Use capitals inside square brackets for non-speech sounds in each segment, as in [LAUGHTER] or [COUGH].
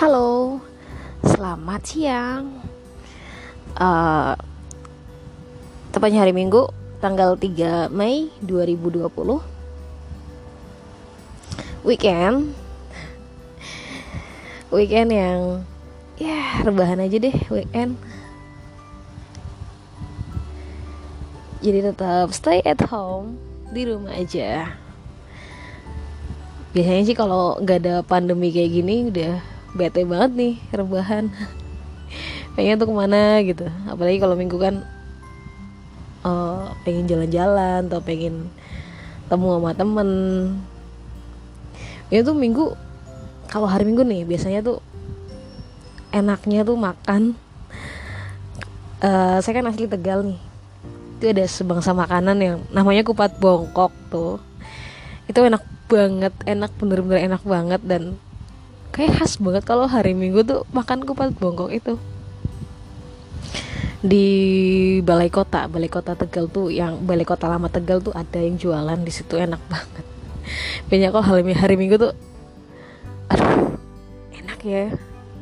Halo, selamat siang. Uh, tepatnya hari Minggu, tanggal 3 Mei 2020. Weekend. Weekend yang ya rebahan aja deh weekend. Jadi tetap stay at home di rumah aja biasanya sih kalau nggak ada pandemi kayak gini udah bete banget nih rebahan. Pengen tuh ke mana gitu. Apalagi kalau minggu kan uh, pengen jalan-jalan atau pengen temu sama temen. Itu minggu kalau hari minggu nih biasanya tuh enaknya tuh makan. Uh, saya kan asli tegal nih. Itu ada sebangsa makanan yang namanya kupat bongkok tuh. Itu enak banget enak bener-bener enak banget dan kayak khas banget kalau hari minggu tuh makan kupat bongkok itu. Di balai kota balai kota tegal tuh yang balai kota lama tegal tuh ada yang jualan di situ enak banget. [LAUGHS] Banyak kok hari, hari minggu tuh aduh enak ya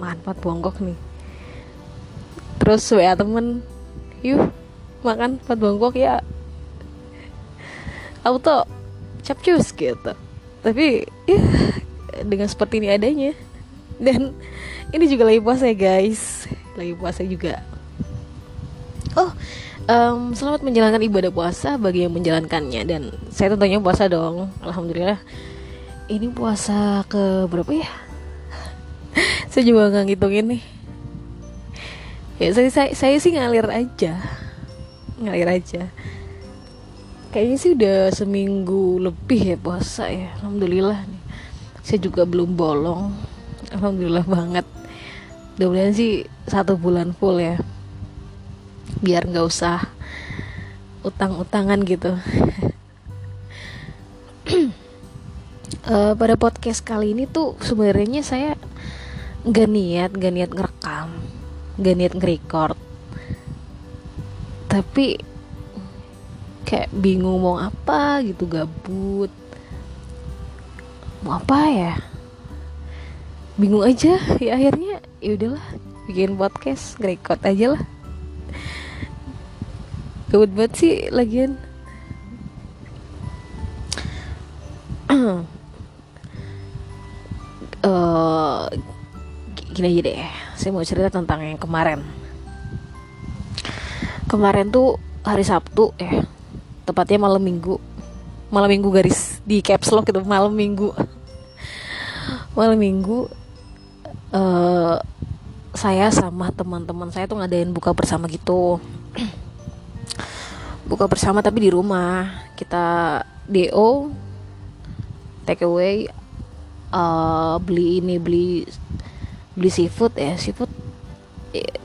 makan kupat bongkok nih. Terus wa temen yuk makan kupat bongkok ya. Auto capcus gitu. Tapi ya dengan seperti ini adanya dan ini juga lagi puasa ya guys. Lagi puasa juga. Oh um, selamat menjalankan ibadah puasa bagi yang menjalankannya. Dan saya tentunya puasa dong. Alhamdulillah. Ini puasa ke berapa ya? [LAUGHS] Saya juga nggak ngitungin nih. Ya saya, saya saya sih ngalir aja. Ngalir aja. Kayaknya sih udah seminggu lebih ya puasa ya. Alhamdulillah nih. Saya juga belum bolong alhamdulillah banget. Mudah sih satu bulan full ya. Biar nggak usah utang-utangan gitu. Uh, [CLEARS THROAT] pada podcast kali ini tuh sebenarnya saya nggak niat nggak niat ngerekam nggak niat ngerecord. Tapi kayak bingung mau apa gitu gabut. Mau apa ya bingung aja ya akhirnya ya udahlah bikin podcast record aja lah. Gabut banget sih lagian. Uh, [CLEARS THROAT] gini aja deh saya mau cerita tentang yang kemarin. Kemarin tuh hari Sabtu ya tepatnya malam minggu. Malam minggu garis di caps lock gitu malam minggu. [LAUGHS] Malam minggu uh, saya sama teman-teman saya tuh ngadain buka bersama gitu. [CLEARS THROAT] Buka bersama tapi di rumah. Kita do take away uh, beli ini beli beli seafood ya seafood eh,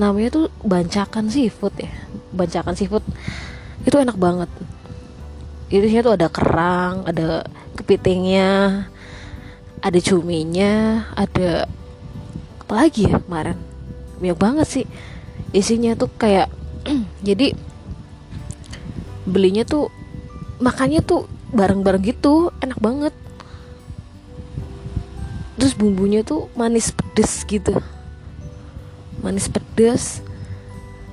namanya tuh bancakan seafood ya. Bancakan seafood. Itu enak banget. Isinya tuh ada kerang ada kepitingnya ada cuminya ada apa lagi ya kemarin? Banyak banget sih. Isinya tuh kayak [CLEARS THROAT] jadi belinya tuh makannya tuh bareng-bareng gitu enak banget. Terus bumbunya tuh manis pedes gitu. Manis pedes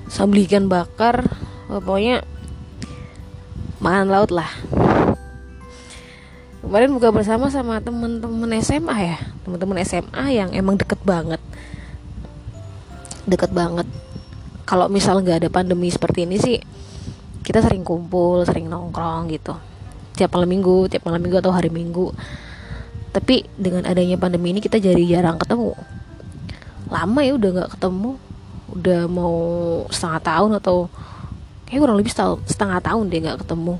sambal ikan bakar pokoknya makan laut lah kemarin buka bersama sama temen-temen SMA ya? Temen-temen SMA yang emang deket banget. Deket banget. Kalau misal nggak ada pandemi seperti ini sih kita sering kumpul sering nongkrong gitu. Tiap malam minggu tiap malam minggu atau hari minggu. Tapi dengan adanya pandemi ini kita jadi jarang ketemu. Lama ya udah nggak ketemu. Udah mau setengah tahun atau kayak kurang lebih setengah tahun deh nggak ketemu.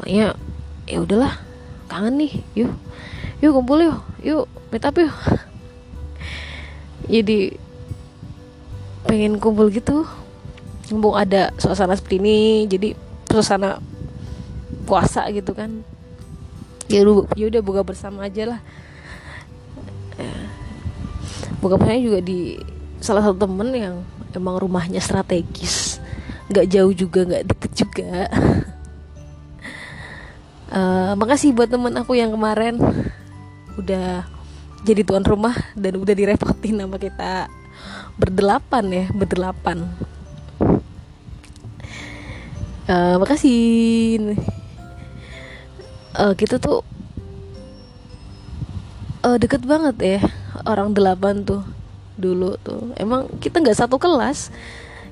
Makanya ya udahlah kangen nih yuk. Yuk kumpul yuk. Yuk meet up yuk. [LAUGHS] Jadi pengen kumpul gitu. Mumpung ada suasana seperti ini jadi suasana puasa gitu kan. Ya udah ya udah buka bersama aja lah. Buka bersama juga di salah satu temen yang emang rumahnya strategis. Nggak jauh juga nggak deket juga [LAUGHS] uh, makasih buat temen aku yang kemarin udah jadi tuan rumah dan udah direpotin nama kita. Berdelapan ya berdelapan. Uh, makasih. Uh, kita tuh uh, deket banget ya orang delapan tuh dulu tuh. Emang kita nggak satu kelas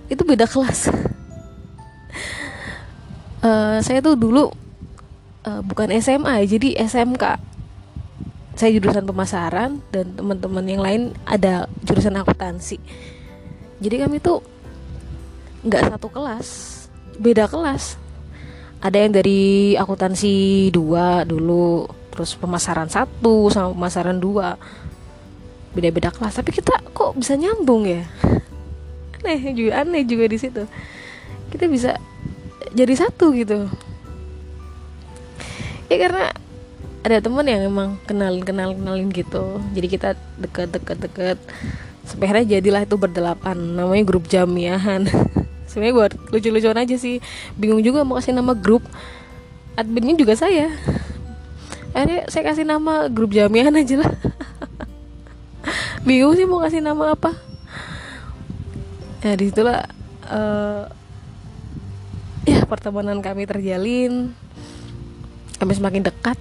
itu beda kelas. Uh, saya tuh dulu uh, bukan SMA jadi SMK saya jurusan pemasaran dan teman-teman yang lain ada jurusan akuntansi. Jadi kami tuh nggak satu kelas beda kelas. Ada yang dari akuntansi dua dulu terus pemasaran satu sama pemasaran dua. Beda-beda kelas tapi kita kok bisa nyambung ya? [LAUGHS] Aneh juga aneh juga di situ. Kita bisa jadi satu gitu ya karena ada teman yang emang kenalin kenalin kenalin gitu. Jadi kita deket deket deket. Akhirnya jadilah itu berdelapan. Namanya grup jamiahan. [LAUGHS] Sebenarnya buat lucu-lucuan aja sih. Bingung juga mau kasih nama grup adminnya juga saya. Akhirnya saya kasih nama grup jamiahan aja lah. [LAUGHS] Bingung sih mau kasih nama apa. Ya di situlah uh, ya pertemanan kami terjalin kami semakin dekat.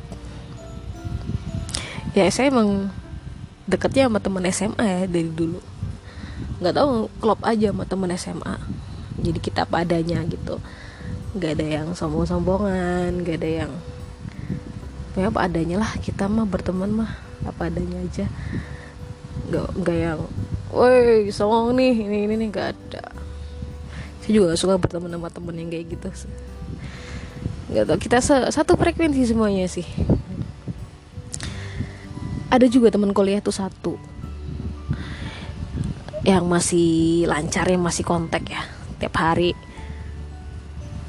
Ya saya emang deketnya sama teman SMA ya dari dulu. Nggak tahu klop aja sama teman SMA jadi kita apa adanya gitu. Nggak ada yang sombong-sombongan nggak ada yang ya apa adanya lah kita mah berteman mah apa adanya aja. Nggak nggak yang woi songong nih ini ini nih nggak ada. Saya juga suka berteman sama temen yang kayak gitu nggak tau kita satu frekuensi semuanya sih. Ada juga teman kuliah tuh satu. Yang masih lancar yang masih kontak ya tiap hari.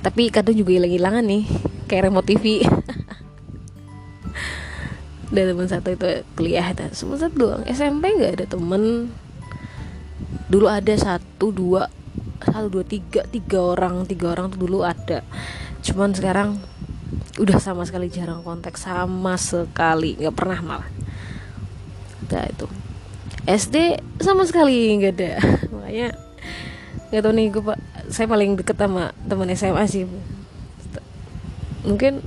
Tapi kadang juga hilang-hilangan nih kayak remote TV [LAUGHS] dan teman satu itu kuliah cuma satu doang. SMP nggak ada temen. Dulu ada satu dua satu dua tiga. Tiga orang tiga orang tuh dulu ada. Cuman sekarang udah sama sekali jarang kontak. Sama sekali. Nggak pernah malah. Nah itu. SD sama sekali nggak ada. [LAUGHS] Makanya nggak tahu nih gue pak. Saya paling deket sama teman SMA sih. Mungkin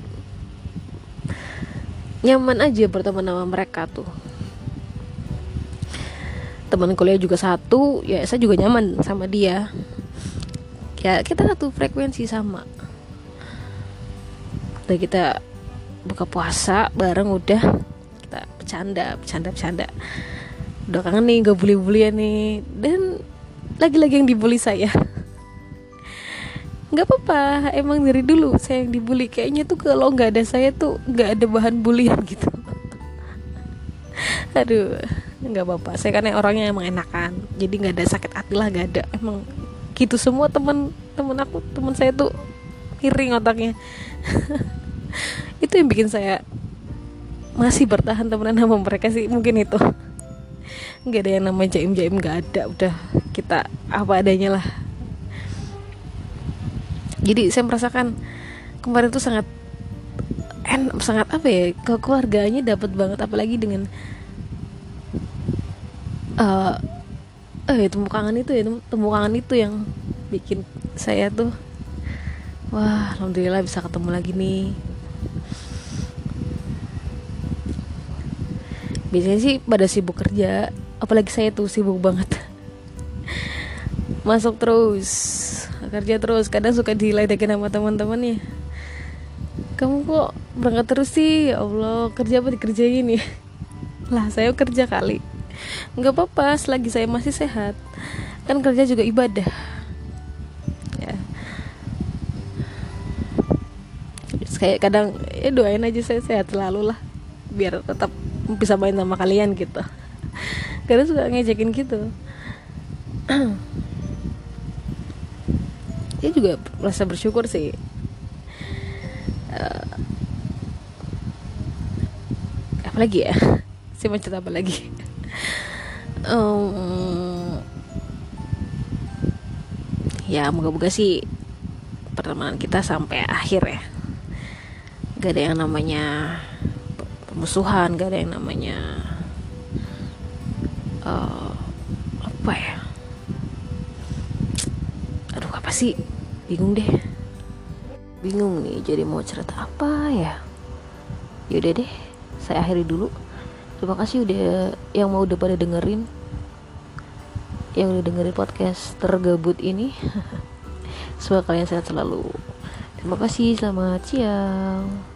nyaman aja berteman sama mereka tuh. Teman kuliah juga satu. Ya saya juga nyaman sama dia ya kita satu frekuensi sama. Udah kita buka puasa bareng udah. Kita bercanda bercanda bercanda. Udah kangen nih gak bully bullyan nih. Dan lagi-lagi yang dibully saya. Nggak apa-apa emang dari dulu saya yang dibully. Kayaknya tuh kalau nggak ada saya tuh nggak ada bahan bulian [LAUGHS] gitu. Aduh nggak apa-apa. Saya kan orangnya emang enakan. Jadi nggak ada sakit hati lah nggak ada. Emang gitu semua teman teman aku teman saya tuh miring otaknya. [LAUGHS] Itu yang bikin saya masih bertahan temenan sama mereka sih mungkin itu. Nggak ada yang namanya jaim jaim nggak ada udah kita apa adanya lah. Jadi saya merasakan kemarin tuh sangat en sangat apa ya ke keluarganya dapat banget apalagi dengan uh, eh temu kangen itu ya temu kangen itu yang bikin saya tuh wah alhamdulillah bisa ketemu lagi nih. Biasanya sih pada sibuk kerja apalagi saya tuh sibuk banget. Masuk terus kerja terus kadang suka diledekin sama teman-temannya kamu kok berangkat terus sih? Ya Allah kerja apa dikerjain ya lah saya kerja kali nggak apa-apa selagi saya masih sehat. Kan kerja juga ibadah. Ya. Kayak kadang ya doain aja saya sehat selalu lah biar tetap bisa main sama kalian gitu. [LAUGHS] Kadang suka ngejekin gitu. [CLEARS THROAT] Dia juga merasa bersyukur sih. Uh, apa lagi ya? [LAUGHS] Sih mau cerita apa lagi um, ya moga-moga sih pertemanan kita sampai akhir ya. Gak ada yang namanya pemusuhan gak ada yang namanya uh, apa ya? Aduh apa sih? Bingung deh. Bingung nih jadi mau cerita apa ya? Yaudah deh saya akhiri dulu. Terima kasih udah yang mau udah pada dengerin yang udah dengerin podcast tergabut ini [LAUGHS] semoga kalian sehat selalu. Terima kasih selamat siang